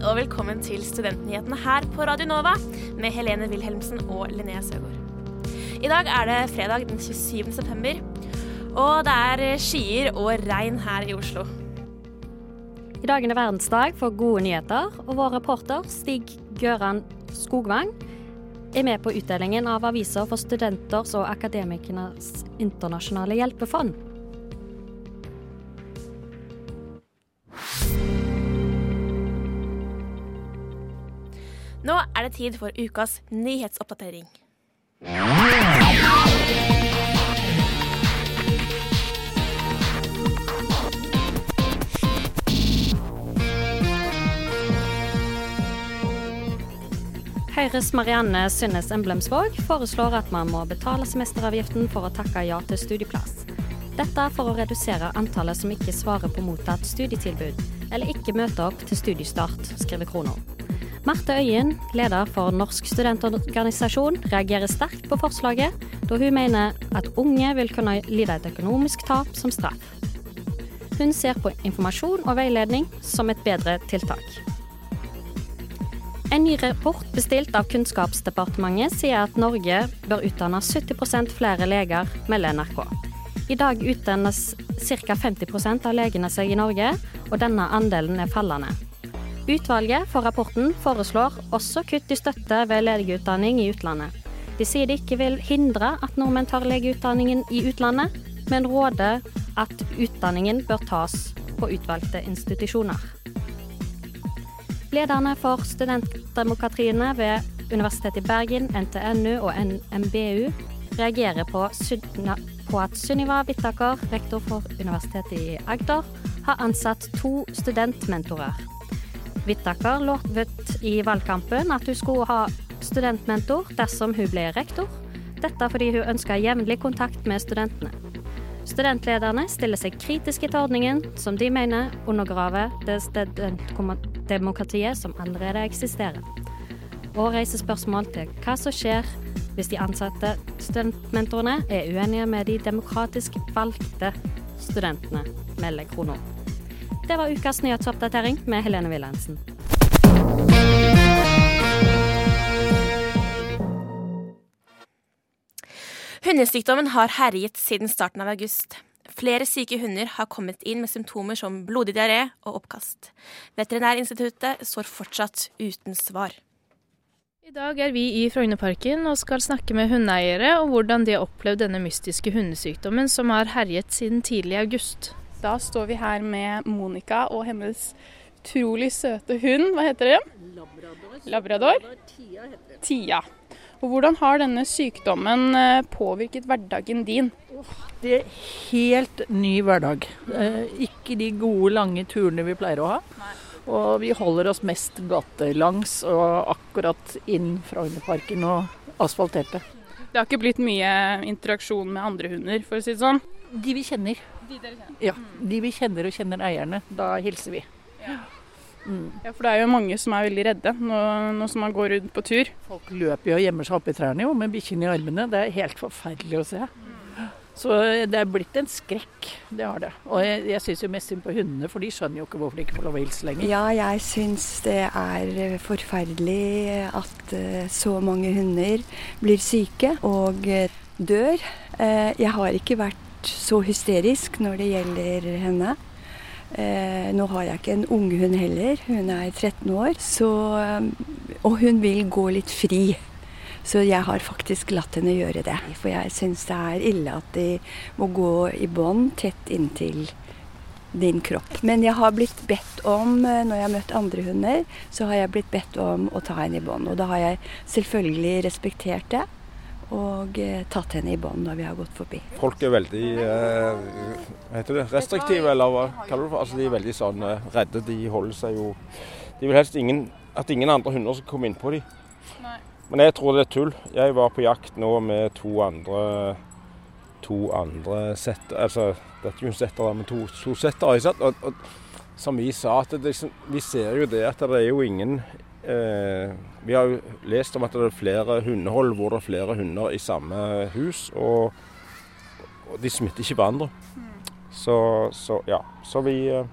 Og velkommen til Studentnyhetene her på Radio Nova med Helene Wilhelmsen og Linnea Søgaard. I dag er det fredag den 27. september, og det er skyer og regn her i Oslo. I dag er det verdensdag for gode nyheter, og vår reporter Stig Gøran Skogvang er med på utdelingen av aviser for studenters og akademikernes internasjonale hjelpefond. Nå er det tid for ukas nyhetsoppdatering. Høyres Marianne Synnes Emblemsvåg foreslår at man må betale semesteravgiften for å takke ja til studieplass. Dette for å redusere antallet som ikke svarer på mottatt studietilbud, eller ikke møter opp til studiestart, skriver Krono. Marte Øyen, leder for Norsk studentorganisasjon, reagerer sterkt på forslaget, da hun mener at unge vil kunne lide et økonomisk tap som straff. Hun ser på informasjon og veiledning som et bedre tiltak. En ny rapport bestilt av Kunnskapsdepartementet sier at Norge bør utdanne 70 flere leger, melder NRK. I dag utdannes ca. 50% av legene seg i Norge, og denne andelen er fallende. Utvalget for rapporten foreslår også kutt i støtte ved legeutdanning i utlandet. De sier de ikke vil hindre at nordmenn tar legeutdanningen i utlandet, men råder at utdanningen bør tas på utvalgte institusjoner. Lederne for studentdemokratiene ved Universitetet i Bergen, NTNU og NMBU reagerer på, på at Sunniva Whittaker, rektor for Universitetet i Agder, har ansatt to studentmentorer. Whittaker lovet i valgkampen at hun skulle ha studentmentor dersom hun ble rektor. Dette fordi hun ønska jevnlig kontakt med studentene. Studentlederne stiller seg kritiske til ordningen, som de mener undergraver det studentdemokratiet som allerede eksisterer, og reiser spørsmål til hva som skjer hvis de ansatte studentmentorene er uenige med de demokratisk valgte studentene, melder Krono. Det var ukas nyhetsoppdatering med Helene Wilhelmsen. Hundesykdommen har herjet siden starten av august. Flere syke hunder har kommet inn med symptomer som blodig diaré og oppkast. Veterinærinstituttet står fortsatt uten svar. I dag er vi i Frognerparken og skal snakke med hundeeiere om hvordan de har opplevd denne mystiske hundesykdommen som har herjet siden tidlig august. Da står vi her med Monica og hennes utrolig søte hund. Hva heter det? Labrador. Labrador? Tia heter det. Tia. Og Hvordan har denne sykdommen påvirket hverdagen din? Det er helt ny hverdag. Eh, ikke de gode, lange turene vi pleier å ha. Og vi holder oss mest gatelangs og akkurat inn Frognerparken og asfalterte. Det har ikke blitt mye interaksjon med andre hunder, for å si det sånn? De vi kjenner. De dere kjenner? Ja, de vi kjenner og kjenner eierne. Da hilser vi. Ja, For det er jo mange som er veldig redde nå, nå som man går rundt på tur. Folk løper jo og gjemmer seg oppi trærne jo, med bikkjene i armene. Det er helt forferdelig å se. Så det er blitt en skrekk, det har det. Og jeg, jeg syns jo mest synd på hundene, for de skjønner jo ikke hvorfor de ikke får lov å hilse lenger. Ja, jeg syns det er forferdelig at eh, så mange hunder blir syke og eh, dør. Eh, Jeg har ikke vært så hysterisk når det gjelder henne. Eh, nå har jeg ikke en unghund heller, hun er 13 år. Så, eh, og hun vil gå litt fri. Så jeg har faktisk latt henne gjøre det. For jeg syns det er ille at de må gå i bånd tett inntil din kropp. Men jeg har blitt bedt om, eh, når jeg har møtt andre hunder, så har jeg blitt bedt om å ta henne i bånd. Og da har jeg selvfølgelig respektert det. Og eh, tatt henne i bånd når vi har gått forbi. Folk er veldig eh, heter det, restriktive, eller hva kaller du det? Altså, de er veldig sånn eh, redde. De holder seg jo De vil helst ingen, at ingen andre hunder skal komme innpå dem. Men jeg tror det er tull. Jeg var på jakt nå med to andre to andre setter, altså det er ikke en setter, men to, to setter. Og, og, som vi sa, at det, liksom, vi ser jo det at det er jo ingen Vi har jo lest om at det er flere hundehold hvor det er flere hunder i samme hus, og, de smitter ikke hverandre. Så, så ja. Så vi eh,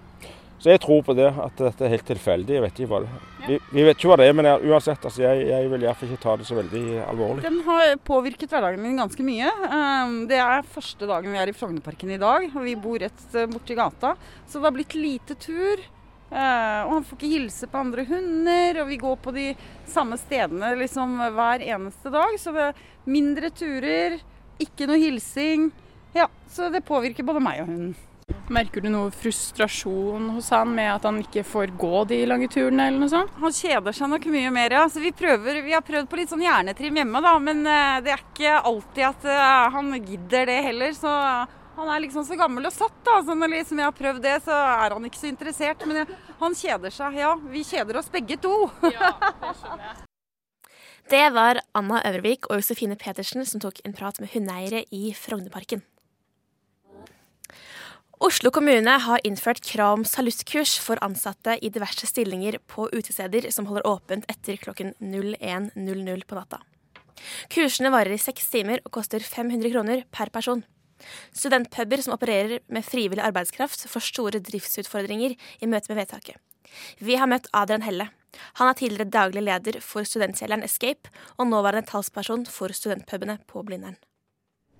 så jeg tror på det, at dette er helt tilfeldig. Jeg vet ikke hva det vi, vi vet ikke hva det er, men jeg, uansett, altså, jeg, jeg vil iallfall ikke ta det så veldig alvorlig. Den har påvirket hverdagen min ganske mye. Um, Det er første dagen vi er i Frognerparken i dag, og vi bor rett eh, borti gata. Så det har blitt lite tur. Eh, Og han får ikke hilse på andre hunder, og vi går på de samme stedene liksom hver eneste dag. Så det er mindre turer, ikke noe hilsing. Ja, så det påvirker både meg og hunden. Merker du noe frustrasjon hos han med at han ikke får gå de lange turene, eller noe sånt? Han kjeder seg nok mye mer, ja. Så vi, prøver, vi har prøvd på litt sånn hjernetrim hjemme, da. Men eh, det er ikke alltid at eh, han gidder det heller. Så han er liksom så gammel og satt, da. Så når liksom jeg har prøvd det, så er han ikke så interessert. Men jeg, han kjeder seg. Ja, vi kjeder oss begge to. Ja, det skjønner jeg. Det var Anna Øvrevik og Josefine Petersen som tok en prat med hundeeiere i Frognerparken. Oslo kommune har innført krav om saluttkurs for ansatte i diverse stillinger på utesteder som holder åpent etter klokken 01.00 på natta. Kursene varer i seks timer og koster 500 kroner per person. Studentpuber som opererer med frivillig arbeidskraft, får store driftsutfordringer i møte med vedtaket. Vi har møtt Adrian Helle. Han er tidligere daglig leder for studentkjelleren Escape, og nåværende talsperson for studentpubene på Blindern.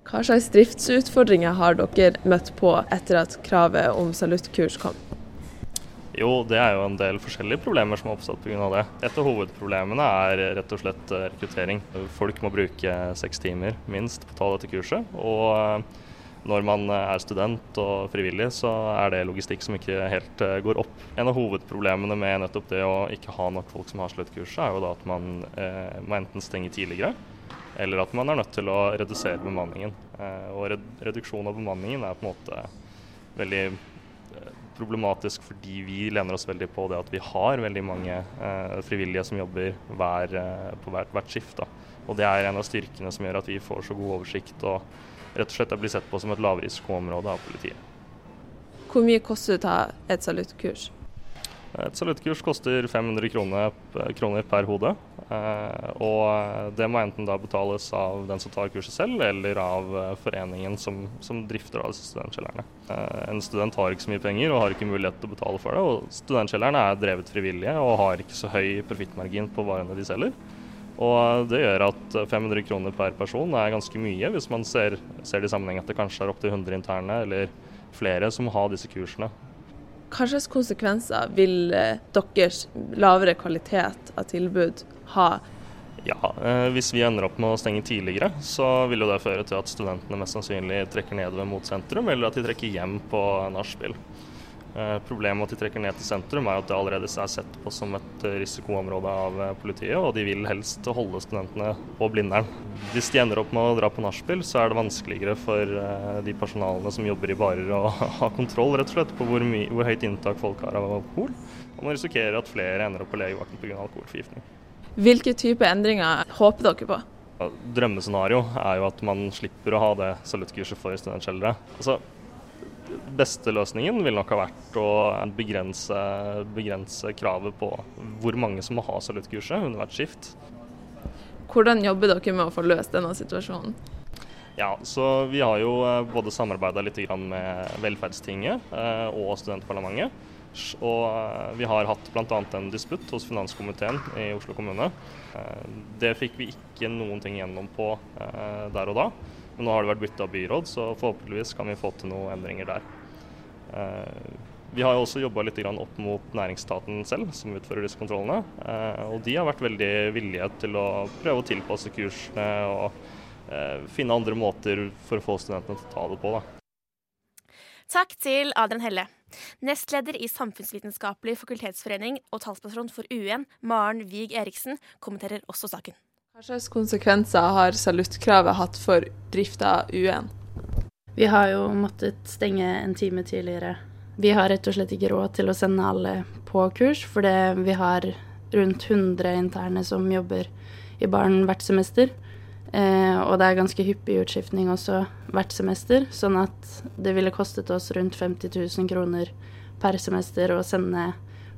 Hva slags driftsutfordringer har dere møtt på etter at kravet om saluttkurs kom? Jo, det er jo en del forskjellige problemer som har oppstått pga. det. Et av hovedproblemene er rett og slett eh, rekruttering. Folk må bruke seks timer minst på å ta dette kurset. Og eh, når man er student og frivillig, så er det logistikk som ikke helt eh, går opp. En av hovedproblemene med nettopp det å ikke ha nok folk som har sluttkurset, er jo da at man eh, må enten stenge tidligere, eller at man er nødt til å redusere bemanningen. Eh, og red reduksjon av bemanningen er på en måte veldig eh, problematisk fordi vi lener oss veldig på det at vi har veldig mange eh, frivillige som jobber hver, eh, på hvert, hvert skift. Da. Og det er en av styrkene som gjør at vi får så god oversikt og rett og slett blir sett på som et lavrisikoområde av politiet. Hvor mye koster det å ta et saluttkurs? Et saluttkurs koster 500 kroner, kroner per hode. Eh, og det må enten da betales av den som tar kurset selv, eller av eh, foreningen som, som drifter av studentkjellerne. Eh, en student har ikke så mye penger og har ikke mulighet til å betale for det. Og studentkjellerne er drevet frivillige og har ikke så høy profittmargin på varene de selger. Og det gjør at 500 kroner per person er ganske mye, hvis man ser, ser det i sammenheng at det kanskje er opptil 100 interne eller flere som har disse kursene. Hva slags konsekvenser vil deres lavere kvalitet av tilbud ha? Ja, eh, Hvis vi ender opp med å stenge tidligere, så vil jo det føre til at studentene mest sannsynlig trekker nedover mot sentrum, eller at de trekker hjem på nachspiel. Eh, problemet med at de trekker ned til sentrum er at det allerede er sett på som et risikoområde av politiet, og de vil helst holde studentene på Blindern. Hvis de ender opp med å dra på nachspiel, så er det vanskeligere for de personalene som jobber i barer å ha kontroll rett og slett på hvor, hvor høyt inntak folk har av alkohol. Og man risikerer at flere ender opp på legevakten pga. alkoholforgiftning. Hvilke type endringer håper dere på? Drømmescenario er jo at man slipper å ha det saluttkurset for studentskjeldere. Altså, beste løsningen vil nok ha vært å begrense, begrense, kravet på hvor mange som må ha saluttkurset under hvert skift. Hvordan jobber dere med å få løst denne situasjonen? Ja, så Vi har jo både samarbeida litt med Velferdstinget og Studentparlamentet. Og vi har hatt bl.a. en disputt hos finanskomiteen i Oslo kommune. Det fikk vi ikke noen ting gjennom på der og da. Men nå har det vært bytta byråd, så forhåpentligvis kan vi få til noen endringer der. Vi har jo også jobba litt opp mot næringsstaten selv, som utfører disse kontrollene. Og de har vært veldig villige til å prøve å tilpasse kursene og finne andre måter for å få studentene til å ta det på. Da. Takk til Adrian Helle. Nestleder i Samfunnsvitenskapelig fakultetsforening og talsperson for UN, Maren Wiig Eriksen, kommenterer også saken. Hva slags konsekvenser har saluttkravet hatt for drifta av UN? Vi har jo måttet stenge en time tidligere. Vi har rett og slett ikke råd til å sende alle på kurs, fordi vi har rundt 100 interne som jobber i baren hvert semester. Eh, og det er ganske hyppig utskiftning også hvert semester, sånn at det ville kostet oss rundt 50 000 kroner per semester å sende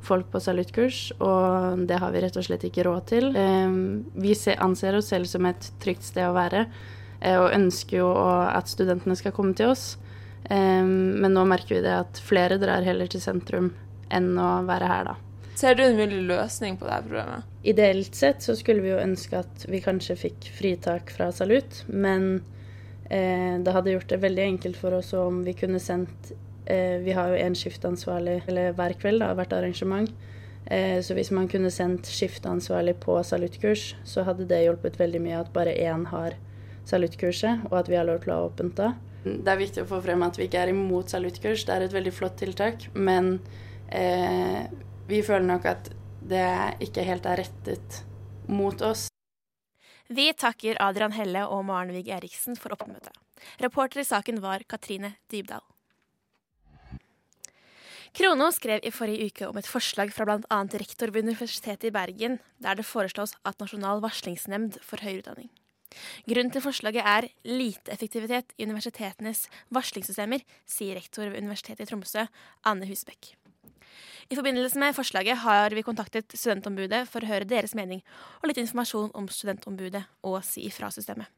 folk på saluttkurs, og det har vi rett og slett ikke råd til. Eh, vi anser oss selv som et trygt sted å være, eh, og ønsker jo at studentene skal komme til oss. Eh, men nå merker vi det at flere drar heller til sentrum enn å være her, da. Ser du en mulig løsning på dette problemet? Ideelt sett så skulle vi jo ønske at vi kanskje fikk fritak fra salut, men eh, det hadde gjort det veldig enkelt for oss om vi kunne sendt Vi har jo én skiftansvarlig eller hver kveld, da, hvert arrangement. Eh, så hvis man kunne sendt skiftansvarlig på saluttkurs, så hadde det hjulpet veldig mye at bare én har saluttkurset, og at vi har lov til å ha åpent da. Det er viktig å få frem at vi ikke er imot saluttkurs, det er et veldig flott tiltak. Men eh, vi føler nok at det ikke helt er rettet mot oss. Vi takker Adrian Helle og Maren Vig Eriksen for oppmøtet. Reporter i saken var Katrine Dybdahl. Krono skrev i forrige uke om et forslag fra bl.a. rektor ved Universitetet i Bergen, der det foreslås at Nasjonal varslingsnemnd for høyere utdanning. Grunnen til forslaget er lite effektivitet i universitetenes varslingssystemer, sier rektor ved Universitetet i Tromsø, Anne Husbekk. I forbindelse med forslaget har vi kontaktet Studentombudet for å høre deres mening og litt informasjon om Studentombudet og Si ifra-systemet.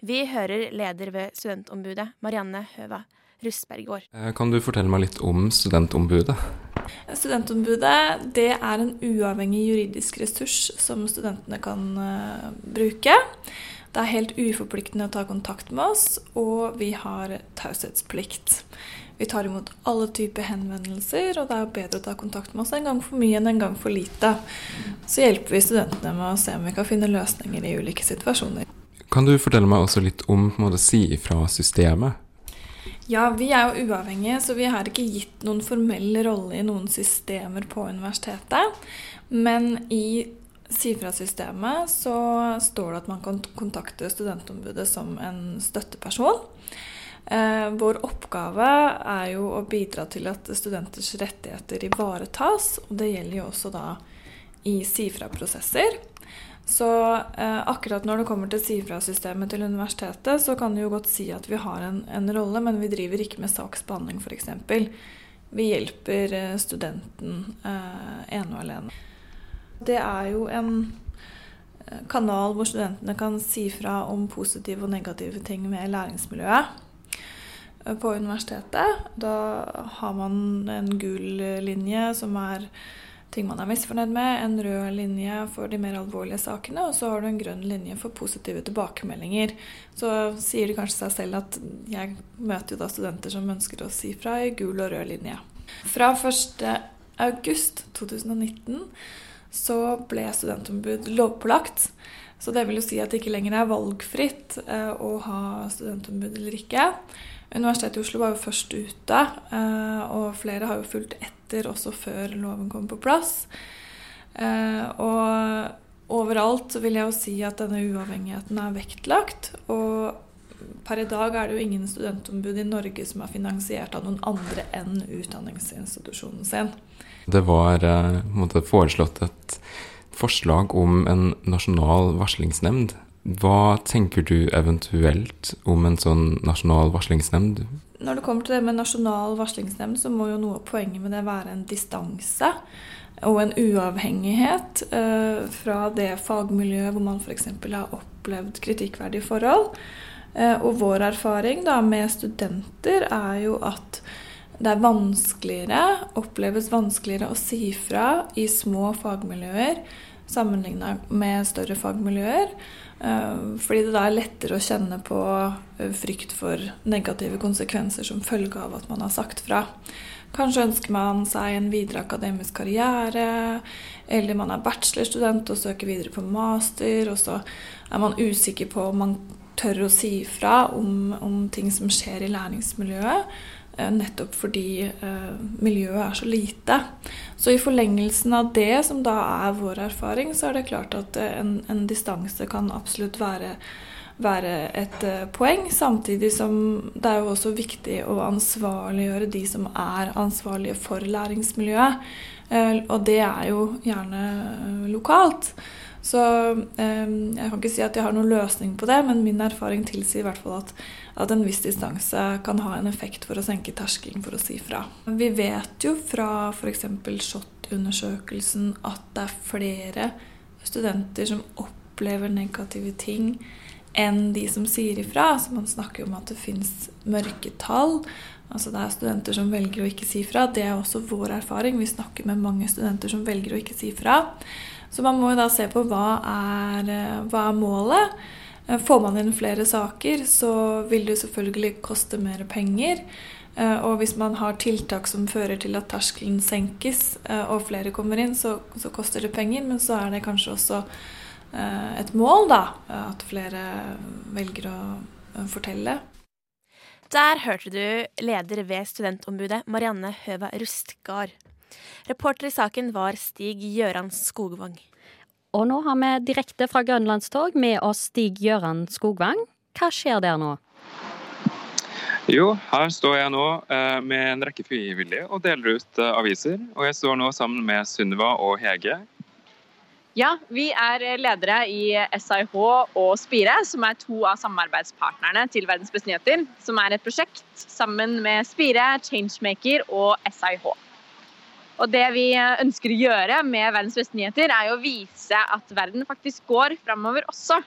Vi hører leder ved Studentombudet, Marianne Høva Russberggård. Eh, kan du fortelle meg litt om Studentombudet? Studentombudet det er en uavhengig juridisk ressurs som studentene kan uh, bruke. Det er helt uforpliktende å ta kontakt med oss, og vi har taushetsplikt. Vi tar imot alle typer henvendelser, og det er bedre å ta kontakt med oss en gang for mye enn en gang for lite. Så hjelper vi studentene med å se om vi kan finne løsninger i ulike situasjoner. Kan du fortelle meg også litt om på en måte, si ifra systemet? Ja, vi er jo uavhengige, så vi har ikke gitt noen formell rolle i noen systemer på universitetet. Men i Sifra-systemet så står det at man kan kontakte studentombudet som en støtteperson. Eh, vår oppgave er jo å bidra til at studenters rettigheter ivaretas. Og det gjelder jo også da i SIFRA-prosesser. Så eh, akkurat når det kommer til SIFRA-systemet til universitetet, så kan du jo godt si at vi har en, en rolle, men vi driver ikke med saksbehandling f.eks. Vi hjelper eh, studenten eh, ene og alene. Det er jo en eh, kanal hvor studentene kan si fra om positive og negative ting med læringsmiljøet på universitetet. Da har man en gul linje som er ting man er misfornøyd med, en rød linje for de mer alvorlige sakene, og så har du en grønn linje for positive tilbakemeldinger. Så sier det kanskje seg selv at jeg møter jo da studenter som ønsker å si fra i gul og rød linje. Fra 1.8.2019 så ble studentombud lovpålagt. Så det vil jo si at det ikke lenger er valgfritt eh, å ha studentombud eller ikke. Universitetet i Oslo var jo først ute, eh, og flere har jo fulgt etter også før loven kom på plass. Eh, og overalt vil jeg jo si at denne uavhengigheten er vektlagt. Og per i dag er det jo ingen studentombud i Norge som er finansiert av noen andre enn utdanningsinstitusjonen sin. Det var eh, måte, foreslått et forslag om en nasjonal varslingsnemnd hva tenker du eventuelt om en sånn nasjonal varslingsnemnd? Når det kommer til det med nasjonal varslingsnemnd, så må jo noe av poenget med det være en distanse og en uavhengighet eh, fra det fagmiljøet hvor man f.eks. har opplevd kritikkverdige forhold. Eh, og vår erfaring da med studenter er jo at det er vanskeligere, oppleves vanskeligere å si fra i små fagmiljøer sammenligna med større fagmiljøer. Eh, fordi det da er lettere å kjenne på eh, frykt for negative konsekvenser som følge av at man har sagt fra. Kanskje ønsker man seg en videre akademisk karriere, eller man er bachelorstudent og søker videre på master, og så er man usikker på om man tør å si fra om, om ting som skjer i læringsmiljøet. Eh, nettopp fordi eh, miljøet er så lite. Så i forlengelsen av det, som da er vår erfaring, så er det klart at eh, en, en distanse kan absolutt være, være et poeng. Samtidig som det er jo også viktig å ansvarliggjøre de som er ansvarlige for læringsmiljøet. Og det er jo gjerne lokalt. Så eh, jeg kan ikke si at jeg har noen løsning på det, men min erfaring tilsier i hvert fall at, at en viss distanse kan ha en effekt for å senke terskelen for å si fra. Vi vet jo fra f.eks. SHoT-undersøkelsen at det er flere studenter som opplever negative ting enn de som sier ifra. Så man snakker jo om at det fins mørketall. Altså det er studenter som velger å ikke si fra. Det er også vår erfaring. Vi snakker med mange studenter som velger å ikke si fra. Så man må jo da se på hva er, hva er målet. Får man inn flere saker, så vil det selvfølgelig koste mer penger. Og hvis man har tiltak som fører til at terskelen senkes og flere kommer inn, så, så koster det penger. Men så er det kanskje også Eh, et mål, da. At flere velger å fortelle. Der hørte du leder ved studentombudet Marianne Høva Rustgard. Reporter i saken var Stig Gjøran Skogvang. Og nå har vi direkte fra Grønlandstog med oss Stig Gjøran Skogvang. Hva skjer der nå? Jo, her står jeg nå eh, med en rekke frivillige og deler ut eh, aviser. Og jeg står nå sammen med Sunniva og Hege, ja, vi er ledere i SIH og Spire, som er to av samarbeidspartnerne til Verdens beste nyheter. Som er et prosjekt sammen med Spire, Changemaker og SIH. Og det vi ønsker å gjøre med Verdens beste nyheter, er å vise at verden faktisk går framover også.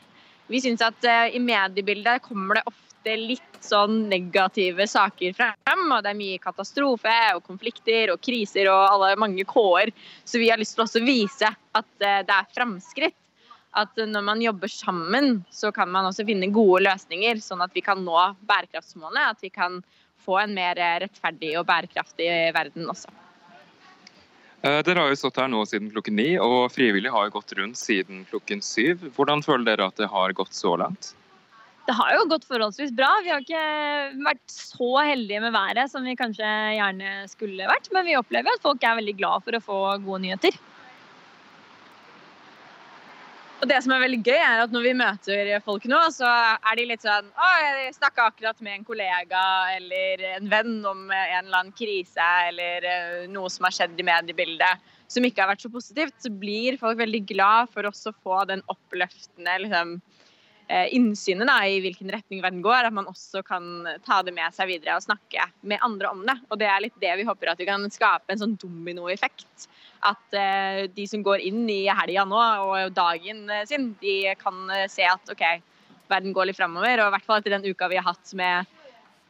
Vi syns at eh, i mediebildet kommer det ofte litt sånn negative saker frem. Og det er mye katastrofe og konflikter og kriser og alle mange K-er. Så vi har lyst til også å vise at eh, det er framskritt. At når man jobber sammen, så kan man også finne gode løsninger, sånn at vi kan nå bærekraftsmålene. At vi kan få en mer rettferdig og bærekraftig verden også. Eh, dere har jo stått her nå siden klokken ni, og frivillige har jo gått rundt siden klokken syv. Hvordan føler dere at det har gått så langt? det har jo gått forholdsvis bra. Vi har ikke vært så heldige med været som vi kanskje gjerne skulle vært. Men vi opplever at folk er veldig glad for å få gode nyheter. Og det som er veldig gøy, er at når vi møter folk nå, så er de litt sånn Å, jeg snakka akkurat med en kollega eller en venn om en eller annen krise eller eh, noe som har skjedd i mediebildet som ikke har vært så positivt. Så blir folk veldig glad for oss å få den oppløftende liksom, innsynet da, i hvilken retning verden går, at man også kan ta det med seg videre og snakke med andre om det. Og det er litt det vi håper at vi kan skape en sånn dominoeffekt. At uh, de som går inn i helga nå og dagen sin, de kan se at OK, verden går litt framover. Og i hvert fall etter den uka vi har hatt med,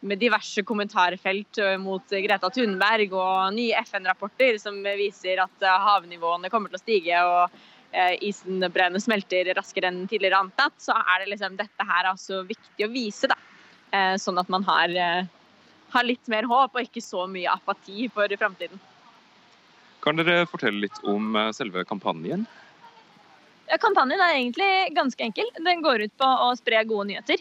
med diverse kommentarfelt mot Greta Thunberg og nye FN-rapporter som viser at havnivåene kommer til å stige. og Eh, isenbrennet smelter raskere enn tidligere antatt, så er det liksom dette her altså viktig å vise. da. Eh, sånn at man har, eh, har litt mer håp og ikke så mye apati for framtiden. Kan dere fortelle litt om selve kampanjen? Kampanjen er egentlig ganske enkel. Den går ut på å spre gode nyheter.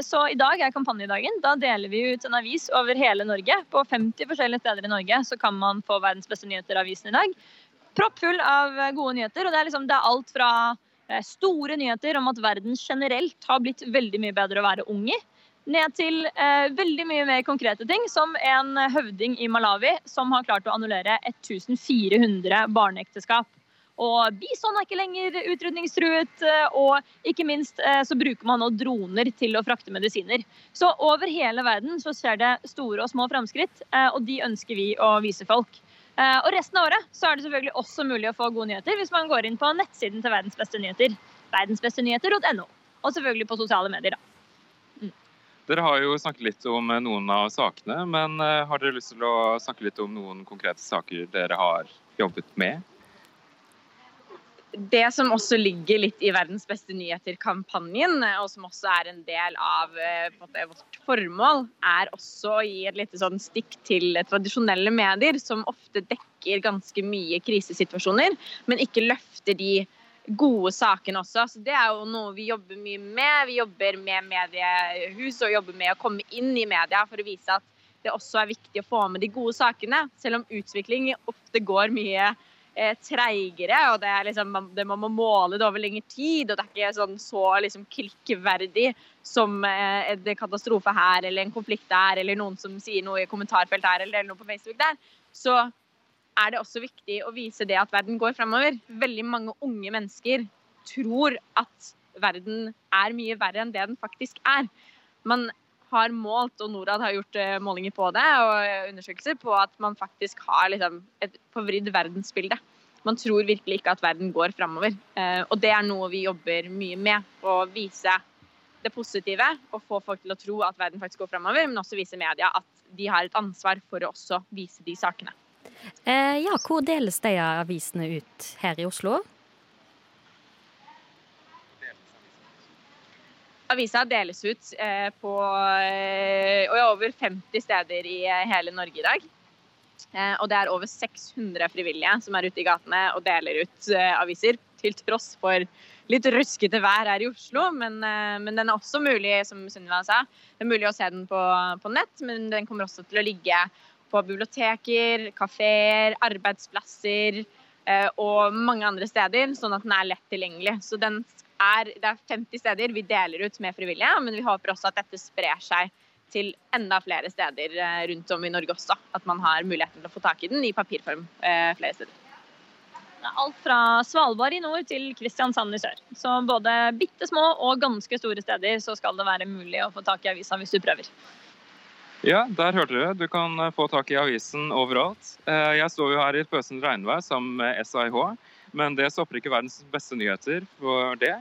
Så i dag er kampanjedagen. Da deler vi ut en avis over hele Norge. På 50 forskjellige steder i Norge så kan man få Verdens beste nyheter-avisen i dag proppfull av eh, gode nyheter. og Det er, liksom, det er alt fra eh, store nyheter om at verden generelt har blitt veldig mye bedre å være ung i, ned til eh, veldig mye mer konkrete ting, som en høvding i Malawi som har klart å annullere 1400 barneekteskap. Og bison er ikke lenger utrydningstruet. Eh, og ikke minst så bruker man nå droner til å frakte medisiner. Så over hele verden så skjer det store og små framskritt, og de ønsker vi å vise folk. Eh, og resten av året så er det selvfølgelig også mulig å få gode nyheter hvis man går inn på nettsiden til Verdens beste nyheter. Verdensbestenyheter.no. Og selvfølgelig på sosiale medier, da. Mm. Dere har jo snakket litt om eh, noen av sakene, men eh, har dere lyst til å snakke litt om noen konkrete saker dere har jobbet med? Det som også ligger litt i Verdens beste nyheter-kampanjen, og som også er en del av eh, måte, vårt formål, er også å gi et lite sånn stikk til tradisjonelle medier, som ofte dekker ganske mye krisesituasjoner, men ikke løfter de gode sakene også. Så Det er jo noe vi jobber mye med. Vi jobber med mediehus og jobber med å komme inn i media for å vise at det også er viktig å få med de gode sakene, selv om utvikling ofte går mye eh, treigere, og det, er liksom, det man må måle det over lengre tid. og Det er ikke sånn så liksom, klikkverdig som eh, en katastrofe her eller en konflikt der, eller noen som sier noe i kommentarfelt her eller noe på Facebook der. Så er det også viktig å vise det at verden går fremover. Veldig mange unge mennesker tror at verden er mye verre enn det den faktisk er. Man har målt, og Norad har gjort eh, målinger på det, og undersøkelser på at man faktisk har liksom, et forvridd verdensbilde. Man tror virkelig ikke at verden går framover. Eh, og det er noe vi jobber mye med. Å vise det positive og få folk til å tro at verden faktisk går framover, men også vise media at de har et ansvar for å også vise de sakene. Eh, ja, hvor deles de avisene ut her i Oslo? Avisa deles ut eh, på eh, over 50 steder i eh, hele Norge i dag. Og det er over 600 frivillige som er ute i gatene og deler ut aviser. Til tross for litt ruskete vær her i Oslo, men, men den er også mulig, som Sunniva sa, det er mulig å se den på, på nett, men den kommer også til å ligge på biblioteker, kafeer, arbeidsplasser og mange andre steder, sånn at den er lett tilgjengelig. Så den er, det er 50 steder vi deler ut med frivillige, men vi håper også at dette sprer seg til enda flere steder eh, rundt om i Norge også. At man har muligheten til å få tak i den i papirform eh, flere steder. Alt fra Svalbard i nord til Kristiansand i sør. Så både bitte små og ganske store steder så skal det være mulig å få tak i avisa hvis du prøver. Ja, der hørte dere. Du kan eh, få tak i avisen overalt. Jeg står jo her i pøsende regnvær sammen med SAIH, men det stopper ikke verdens beste nyheter for det.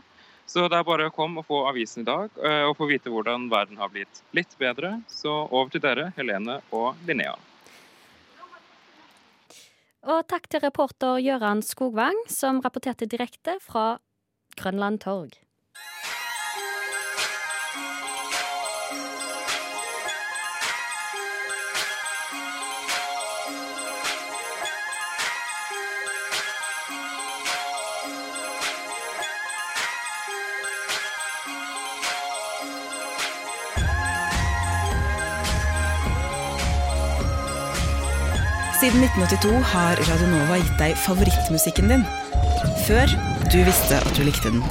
Så det er bare å komme og få avisen i dag eh, og få vite hvordan verden har blitt litt bedre. Så over til dere, Helene og Linnea. Og takk til reporter Gøran Skogvang, som rapporterte direkte fra Grønland Torg. Siden 1982 har Radionova gitt deg favorittmusikken din. Før du visste at du likte den.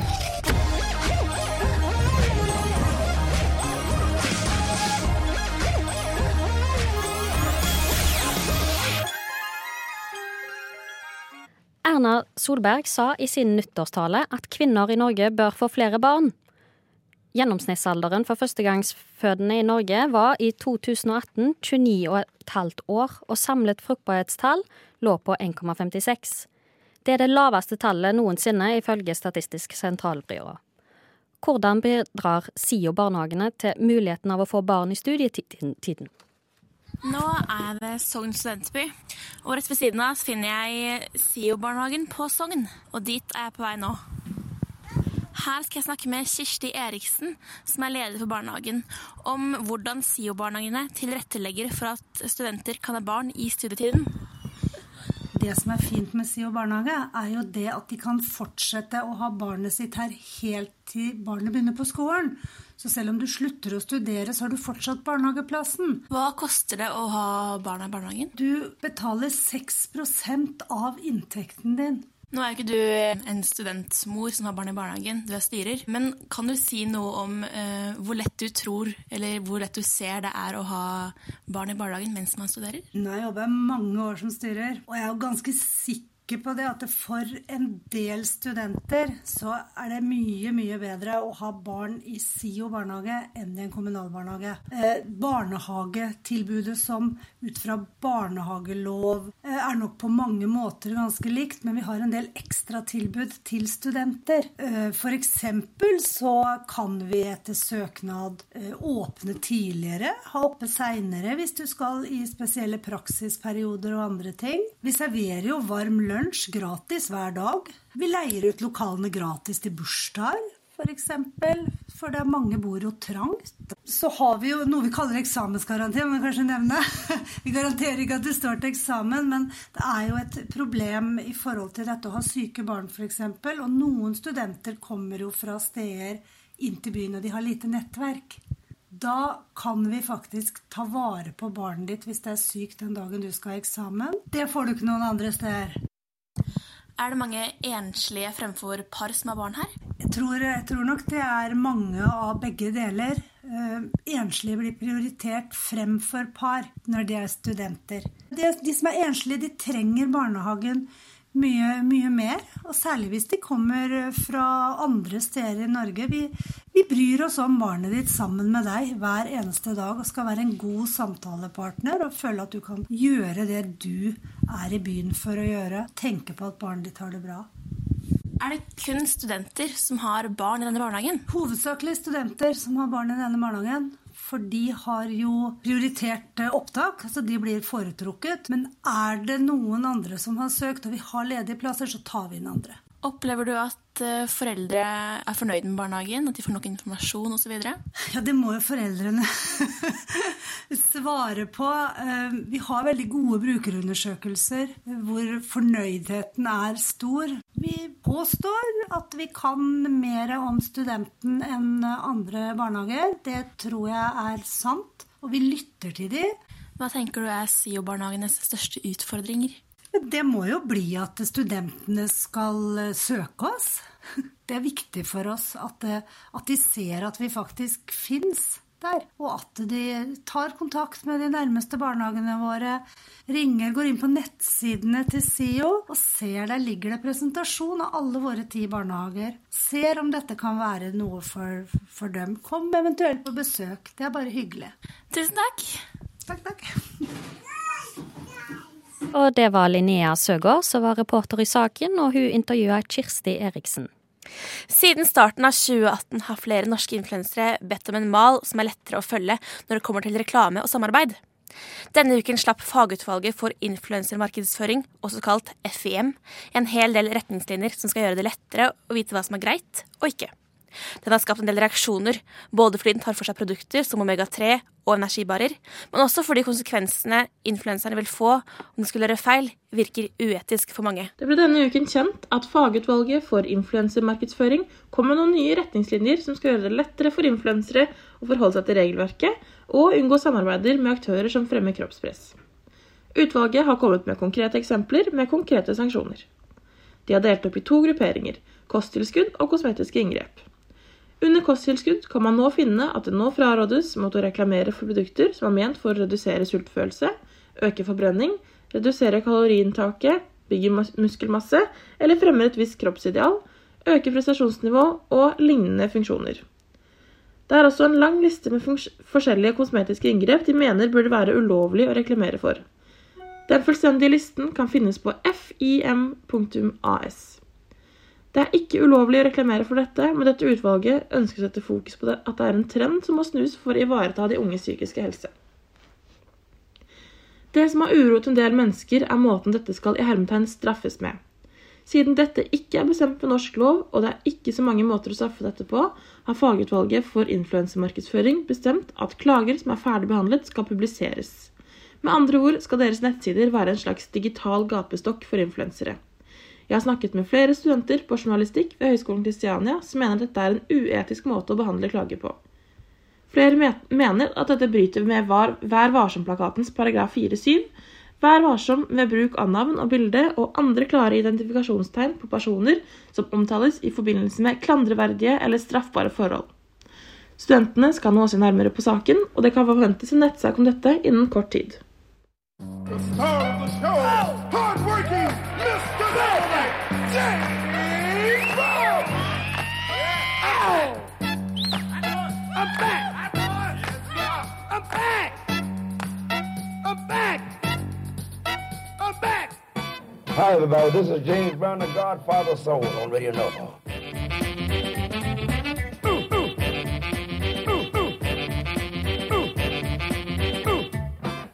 Erna Solberg sa i sin nyttårstale at kvinner i Norge bør få flere barn. Gjennomsnittsalderen for førstegangsfødende i Norge var i 2018 29,5 år, og samlet fruktbarhetstall lå på 1,56. Det er det laveste tallet noensinne, ifølge Statistisk sentralbyrå. Hvordan bidrar SIO barnehagene til muligheten av å få barn i studietiden? Nå er det Sogn studentby, og rett ved siden av finner jeg SIO-barnehagen på Sogn. Og dit er jeg på vei nå. Her skal jeg snakke med Kirsti Eriksen, som er leder for barnehagen, om hvordan SIO-barnehagene tilrettelegger for at studenter kan ha barn i studietiden. Det som er fint med SIO barnehage, er jo det at de kan fortsette å ha barnet sitt her helt til barnet begynner på skolen. Så selv om du slutter å studere, så har du fortsatt barnehageplassen. Hva koster det å ha barna i barnehagen? Du betaler 6 av inntekten din. Nå er jo ikke du en studentmor som har barn i barnehagen, du er styrer. Men kan du si noe om uh, hvor lett du tror, eller hvor lett du ser det er å ha barn i barnehagen mens man studerer? Nå har jeg jobba mange år som styrer, og jeg er jo ganske sikker sikker på det at for en del studenter så er det mye, mye bedre å ha barn i SIO barnehage enn i en kommunal barnehage. Eh, barnehagetilbudet som ut fra barnehagelov eh, er nok på mange måter ganske likt, men vi har en del ekstra tilbud til studenter. Eh, F.eks. så kan vi etter søknad eh, åpne tidligere, ha oppe seinere hvis du skal i spesielle praksisperioder og andre ting. Vi serverer jo varm lønn lunsj gratis hver dag. Vi leier ut lokalene gratis til bursdager, f.eks. For, for det er mange bor jo trangt. Så har vi jo noe vi kaller eksamensgaranti, må kanskje nevne. Vi garanterer ikke at det står til eksamen, men det er jo et problem i forhold til dette å ha syke barn, f.eks. Og noen studenter kommer jo fra steder inn til byen, og de har lite nettverk. Da kan vi faktisk ta vare på barnet ditt hvis det er sykt den dagen du skal ha eksamen. Det får du ikke noen andre steder. Er det mange enslige fremfor par som har barn her? Jeg tror, jeg tror nok det er mange av begge deler. Uh, enslige blir prioritert fremfor par når de er studenter. De, de som er enslige, de trenger barnehagen mye, mye mer. Og særlig hvis de kommer fra andre steder i Norge. Vi, vi bryr oss om barnet ditt sammen med deg hver eneste dag og skal være en god samtalepartner og føle at du kan gjøre det du er i byen for å gjøre. Tenke på at barnet ditt har det bra. Er det kun studenter som har barn i denne barnehagen? Hovedsakelig studenter som har barn i denne barnehagen. For de har jo prioritert eh, opptak, så de blir foretrukket. Men er det noen andre som har søkt, og vi har ledige plasser, så tar vi inn andre. Opplever du at eh, foreldre er fornøyd med barnehagen? At de får nok informasjon osv.? Ja, det må jo foreldrene svare på. Eh, vi har veldig gode brukerundersøkelser hvor fornøydheten er stor. Vi påstår at vi kan mer om studenten enn andre barnehager. Det tror jeg er sant. Og vi lytter til dem. Hva tenker du er SIO-barnehagenes største utfordringer? Det må jo bli at studentene skal eh, søke oss. Det er viktig for oss at, eh, at de ser at vi faktisk fins der, og at de tar kontakt med de nærmeste barnehagene våre, ringer, går inn på nettsidene til SIO og ser der ligger det presentasjon av alle våre ti barnehager. Ser om dette kan være noe for, for dem. Kom eventuelt på besøk. Det er bare hyggelig. Tusen takk. Takk, takk. Og det var Linnea Søgaard som var reporter i saken, og hun intervjua Kirsti Eriksen. Siden starten av 2018 har flere norske influensere bedt om en mal som er lettere å følge når det kommer til reklame og samarbeid. Denne uken slapp Fagutvalget for influensermarkedsføring, også kalt FIM, en hel del retningslinjer som skal gjøre det lettere å vite hva som er greit og ikke. Den har skapt en del reaksjoner, både fordi den tar for seg produkter som omega-3 og energibarer, men også fordi konsekvensene influenserne vil få om de skulle gjøre feil, virker uetisk for mange. Det ble denne uken kjent at Fagutvalget for influensermarkedsføring kom med noen nye retningslinjer som skal gjøre det lettere for influensere å forholde seg til regelverket og unngå samarbeider med aktører som fremmer kroppspress. Utvalget har kommet med konkrete eksempler med konkrete sanksjoner. De har delt opp i to grupperinger kosttilskudd og kosmetiske inngrep. Under kosttilskudd kan man nå finne at det nå frarådes mot å reklamere for produkter som er ment for å redusere sultfølelse, øke forbrenning, redusere kaloriinntaket, bygge muskelmasse eller fremmer et visst kroppsideal, øke prestasjonsnivå og lignende funksjoner. Det er også en lang liste med forskjellige kosmetiske inngrep de mener burde være ulovlig å reklamere for. Den fullstendige listen kan finnes på fim.as. Det er ikke ulovlig å reklamere for dette, men dette utvalget ønsker å sette fokus på det, at det er en trend som må snus for å ivareta de unges psykiske helse. Det som har uroet en del mennesker, er måten dette skal i hermetegn straffes med. Siden dette ikke er bestemt ved norsk lov, og det er ikke så mange måter å straffe dette på, har fagutvalget for influensemarkedsføring bestemt at klager som er ferdig behandlet, skal publiseres. Med andre ord skal deres nettsider være en slags digital gapestokk for influensere. Jeg har snakket med flere studenter på journalistikk ved Høgskolen Kristiania som mener dette er en uetisk måte å behandle klager på. Flere mener at dette bryter med Vær varsom-plakatens paragraf 4-7, Vær varsom ved bruk av navn og bilde og andre klare identifikasjonstegn på personer som omtales i forbindelse med klandreverdige eller straffbare forhold. Studentene skal nå se nærmere på saken, og det kan forventes en nettsak om dette innen kort tid. The star of the show, hardworking Mr. James Hi, everybody. This is James Brown, the Godfather Soul on Radio Nova.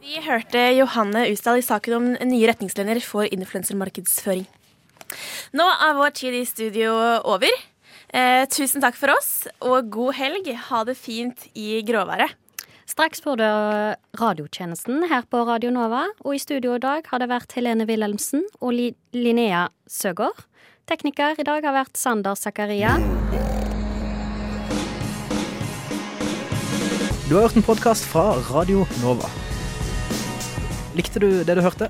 Vi hørte Johanne Usdal i saken om nye retningslinjer for influensermarkedsføring. Nå er vår tid i studio over. Eh, tusen takk for oss, og god helg. Ha det fint i gråværet. Straks får du radiotjenesten her på Radio Nova, og i studio i dag har det vært Helene Wilhelmsen og Linnea Søgaard. Tekniker i dag har vært Sander Zakaria. Du har hørt en podkast fra Radio Nova. Likte du det du hørte?